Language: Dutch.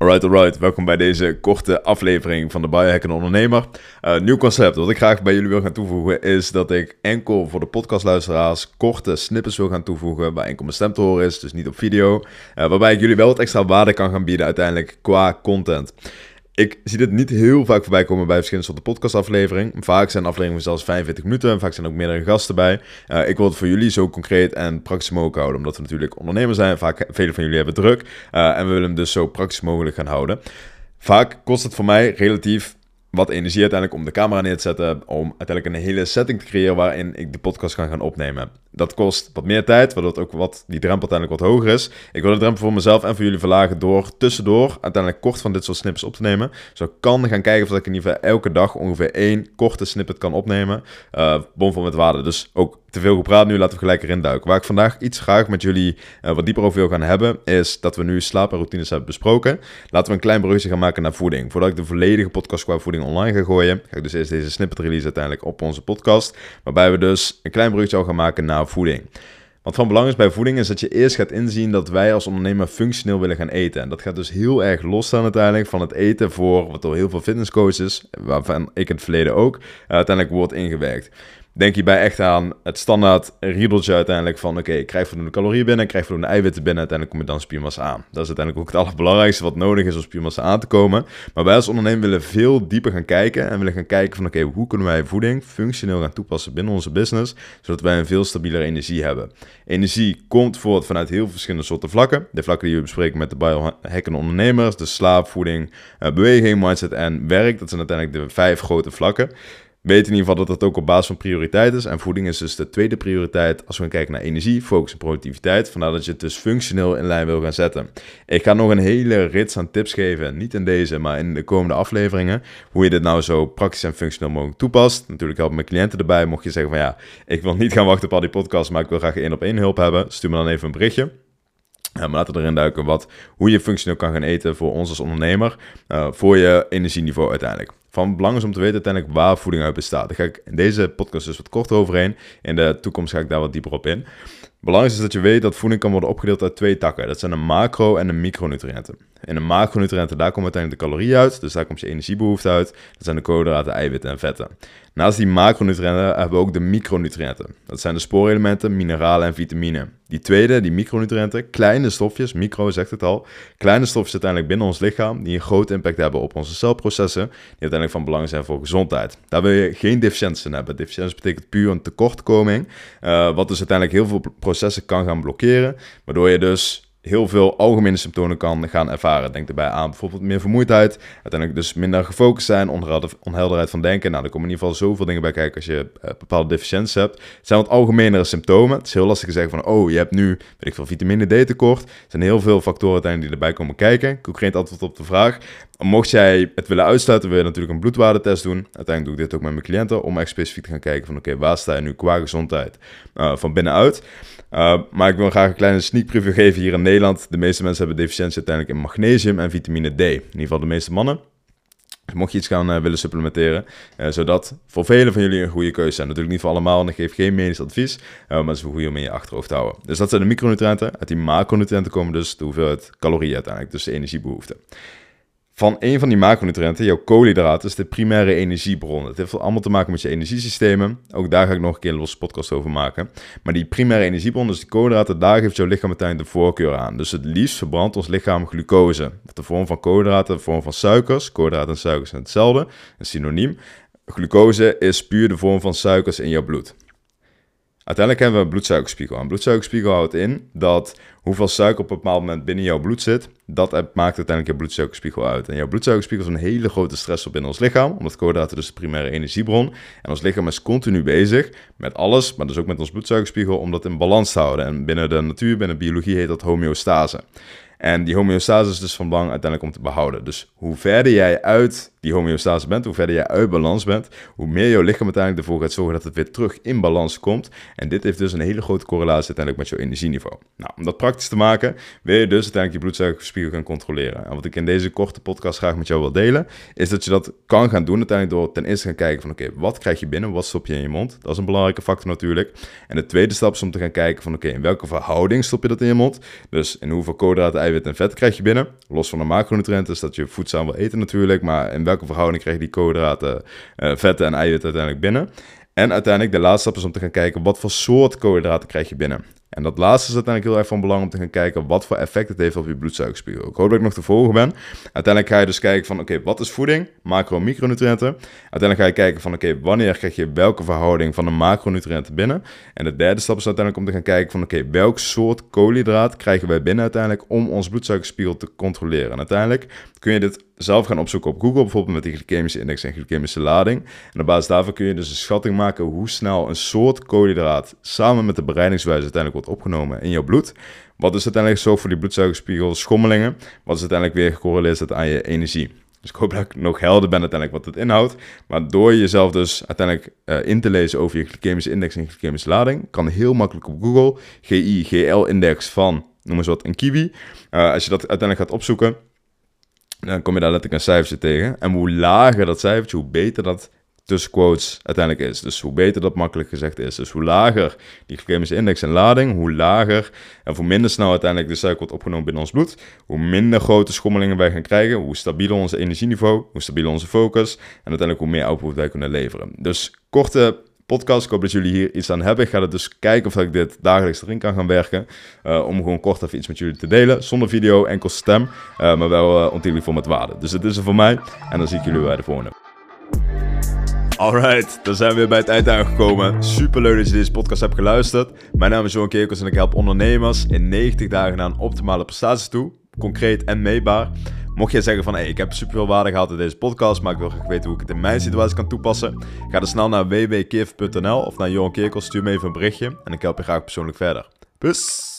Alright, alright. Welkom bij deze korte aflevering van de Biohackende Ondernemer. Uh, nieuw concept. Wat ik graag bij jullie wil gaan toevoegen is dat ik enkel voor de podcastluisteraars korte snippets wil gaan toevoegen waar enkel mijn stem te horen is, dus niet op video. Uh, waarbij ik jullie wel wat extra waarde kan gaan bieden uiteindelijk qua content. Ik zie dit niet heel vaak voorbij komen bij verschillende soorten podcastafleveringen. Vaak zijn afleveringen zelfs 45 minuten en vaak zijn ook meerdere gasten bij. Uh, ik wil het voor jullie zo concreet en praktisch mogelijk houden, omdat we natuurlijk ondernemers zijn. Vaak, vele van jullie hebben druk uh, en we willen hem dus zo praktisch mogelijk gaan houden. Vaak kost het voor mij relatief wat energie uiteindelijk om de camera neer te zetten, om uiteindelijk een hele setting te creëren waarin ik de podcast kan gaan opnemen. Dat kost wat meer tijd, waardoor het ook wat, die drempel uiteindelijk wat hoger is. Ik wil de drempel voor mezelf en voor jullie verlagen door tussendoor uiteindelijk kort van dit soort snippets op te nemen. Zo ik kan gaan kijken of ik in ieder geval elke dag ongeveer één korte snippet kan opnemen. Uh, bomvol met waarde. Dus ook te veel gepraat nu, laten we gelijk erin duiken. Waar ik vandaag iets graag met jullie uh, wat dieper over wil gaan hebben, is dat we nu slaap en routines hebben besproken. Laten we een klein bruggetje gaan maken naar voeding. Voordat ik de volledige podcast qua voeding online ga gooien, ga ik dus eerst deze snippet release uiteindelijk op onze podcast. Waarbij we dus een klein bruggetje al gaan maken naar voeding. Wat van belang is bij voeding is dat je eerst gaat inzien dat wij als ondernemer functioneel willen gaan eten. En dat gaat dus heel erg losstaan uiteindelijk van het eten voor wat door heel veel fitnesscoaches, waarvan ik in het verleden ook, uiteindelijk wordt ingewerkt denk hierbij echt aan het standaard riedeltje uiteindelijk van... oké, ik krijg voldoende calorieën binnen, ik krijg voldoende eiwitten binnen... uiteindelijk kom je dan spiermassa aan. Dat is uiteindelijk ook het allerbelangrijkste wat nodig is om spiermassa aan te komen. Maar wij als ondernemer willen veel dieper gaan kijken... en willen gaan kijken van oké, hoe kunnen wij voeding functioneel gaan toepassen binnen onze business... zodat wij een veel stabielere energie hebben. Energie komt voort vanuit heel verschillende soorten vlakken. De vlakken die we bespreken met de biohackende ondernemers... de slaap, voeding, eh, beweging, mindset en werk. Dat zijn uiteindelijk de vijf grote vlakken weet in ieder geval dat het ook op basis van prioriteit is. En voeding is dus de tweede prioriteit als we gaan kijken naar energie, focus en productiviteit. Vandaar dat je het dus functioneel in lijn wil gaan zetten. Ik ga nog een hele rits aan tips geven, niet in deze, maar in de komende afleveringen. Hoe je dit nou zo praktisch en functioneel mogelijk toepast. Natuurlijk helpen mijn cliënten erbij. Mocht je zeggen van ja, ik wil niet gaan wachten op al die podcasts, maar ik wil graag één op één hulp hebben. Stuur me dan even een berichtje. Maar laten we erin duiken wat, hoe je functioneel kan gaan eten voor ons als ondernemer. Uh, voor je energieniveau uiteindelijk. Van belang is om te weten uiteindelijk waar voeding uit bestaat. Daar ga ik in deze podcast dus wat korter overheen. In de toekomst ga ik daar wat dieper op in. Belangrijk is dat je weet dat voeding kan worden opgedeeld uit twee takken. Dat zijn de macro- en de micronutriënten. In de macronutriënten, daar komen uiteindelijk de calorieën uit. Dus daar komt je energiebehoefte uit. Dat zijn de koolhydraten, eiwitten en vetten. Naast die macronutriënten hebben we ook de micronutriënten. Dat zijn de spoorelementen, mineralen en vitamine. Die tweede, die micronutriënten, kleine stofjes, micro zegt het al, kleine stofjes uiteindelijk binnen ons lichaam, die een groot impact hebben op onze celprocessen, die van belang zijn voor gezondheid. Daar wil je geen deficiënties in hebben. Deficiëntie betekent puur een tekortkoming, uh, wat dus uiteindelijk heel veel processen kan gaan blokkeren, waardoor je dus heel veel algemene symptomen kan gaan ervaren. Denk erbij aan bijvoorbeeld meer vermoeidheid, uiteindelijk dus minder gefocust zijn, onhelderheid van denken. Nou, er komen in ieder geval zoveel dingen bij kijken als je uh, bepaalde deficiënties hebt. Het zijn wat algemenere symptomen. Het is heel lastig te zeggen van, oh, je hebt nu, weet ik veel, vitamine D tekort. Er zijn heel veel factoren uiteindelijk die erbij komen kijken. Ik geen antwoord op de vraag. Mocht jij het willen uitsluiten, wil je natuurlijk een bloedwaardetest doen. Uiteindelijk doe ik dit ook met mijn cliënten, om echt specifiek te gaan kijken van, oké, waar sta je nu qua gezondheid uh, van binnenuit? Uh, maar ik wil graag een kleine sneak preview geven hier in Nederland. De meeste mensen hebben deficiëntie uiteindelijk in magnesium en vitamine D. In ieder geval de meeste mannen. Dus mocht je iets gaan uh, willen supplementeren, uh, zodat voor velen van jullie een goede keuze zijn. Natuurlijk niet voor allemaal, en ik geef geen medisch advies, maar het is een goede om in je achterhoofd te houden. Dus dat zijn de micronutriënten. Uit die macronutriënten komen dus de hoeveelheid calorieën uiteindelijk, dus de energiebehoeften van een van die macronutriënten, jouw koolhydraten, is de primaire energiebron. Het heeft allemaal te maken met je energiesystemen. Ook daar ga ik nog een keer een losse podcast over maken. Maar die primaire energiebron, dus die koolhydraten, daar geeft jouw lichaam meteen de voorkeur aan. Dus het liefst verbrandt ons lichaam glucose. De vorm van koolhydraten, de vorm van suikers. Koolhydraten en suikers zijn hetzelfde, een synoniem. Glucose is puur de vorm van suikers in jouw bloed. Uiteindelijk hebben we een bloedsuikerspiegel. Een bloedsuikerspiegel houdt in dat hoeveel suiker op een bepaald moment binnen jouw bloed zit, dat maakt uiteindelijk je bloedsuikerspiegel uit. En jouw bloedsuikerspiegel is een hele grote stressor binnen ons lichaam, omdat koolhydraten dus de primaire energiebron. En ons lichaam is continu bezig met alles, maar dus ook met ons bloedsuikerspiegel, om dat in balans te houden. En binnen de natuur, binnen biologie heet dat homeostase. En die homeostase is dus van belang uiteindelijk om te behouden. Dus hoe verder jij uit die homeostase bent, hoe verder jij uit balans bent, hoe meer jouw lichaam uiteindelijk ervoor gaat zorgen dat het weer terug in balans komt. En dit heeft dus een hele grote correlatie uiteindelijk met jouw energieniveau. Nou, om dat praktisch te maken, wil je dus uiteindelijk je bloedsuikerspiegel gaan controleren. En wat ik in deze korte podcast graag met jou wil delen, is dat je dat kan gaan doen uiteindelijk door ten eerste gaan kijken van oké, wat krijg je binnen, wat stop je in je mond? Dat is een belangrijke factor natuurlijk. En de tweede stap is om te gaan kijken van oké, in welke verhouding stop je dat in je mond? Dus in hoeveel koolhydraten, eiwit en vet krijg je binnen? Los van de macronutriënten, dat je voedzaam wil eten natuurlijk, maar in welke verhouding krijg je die koolhydraten, uh, vetten en eiwitten uiteindelijk binnen? En uiteindelijk de laatste stap is om te gaan kijken wat voor soort koolhydraten krijg je binnen. En dat laatste is uiteindelijk heel erg van belang om te gaan kijken wat voor effect het heeft op je bloedsuikerspiegel. Ik hoop dat ik nog te volgen ben. Uiteindelijk ga je dus kijken van oké, wat is voeding? Macro- en micronutriënten. Uiteindelijk ga je kijken van oké, wanneer krijg je welke verhouding van de macronutriënten binnen? En de derde stap is uiteindelijk om te gaan kijken van oké, welk soort koolhydraat krijgen wij binnen uiteindelijk om ons bloedsuikerspiegel te controleren. En uiteindelijk kun je dit zelf gaan opzoeken op Google, bijvoorbeeld met de glycemische index en glycemische lading. En op basis daarvan kun je dus een schatting maken hoe snel een soort koolhydraat samen met de bereidingswijze uiteindelijk opgenomen in jouw bloed. Wat is uiteindelijk zo voor die bloedsuikerspiegel schommelingen? Wat is uiteindelijk weer gecorreleerd aan je energie? Dus ik hoop dat ik nog helder ben uiteindelijk wat het inhoudt. Maar door jezelf dus uiteindelijk uh, in te lezen over je glycemische index en glycemische lading, kan heel makkelijk op Google GI-GL-index van, noem eens wat, een kiwi. Uh, als je dat uiteindelijk gaat opzoeken, dan kom je daar letterlijk een cijfertje tegen. En hoe lager dat cijfertje, hoe beter dat tussen quotes uiteindelijk is. Dus hoe beter dat makkelijk gezegd is. Dus hoe lager die glycemische index en lading, hoe lager en hoe minder snel uiteindelijk de suiker wordt opgenomen binnen ons bloed, hoe minder grote schommelingen wij gaan krijgen, hoe stabieler onze energieniveau, hoe stabieler onze focus en uiteindelijk hoe meer output wij kunnen leveren. Dus korte podcast. Ik hoop dat jullie hier iets aan hebben. Ik ga dus kijken of ik dit dagelijks erin kan gaan werken. Uh, om gewoon kort even iets met jullie te delen. Zonder video, enkel stem. Uh, maar wel uh, voor met waarde. Dus dit is er voor mij. En dan zie ik jullie bij de volgende. Alright, dan zijn we weer bij het eind aangekomen. Super leuk dat je deze podcast hebt geluisterd. Mijn naam is Johan Kerkels en ik help ondernemers in 90 dagen naar een optimale prestatie toe. Concreet en meetbaar. Mocht jij zeggen van, hey, ik heb super veel waarde gehad in deze podcast, maar ik wil graag weten hoe ik het in mijn situatie kan toepassen, ga dan snel naar www.keef.nl of naar Johan Kerkels, stuur me even een berichtje en ik help je graag persoonlijk verder. Peace!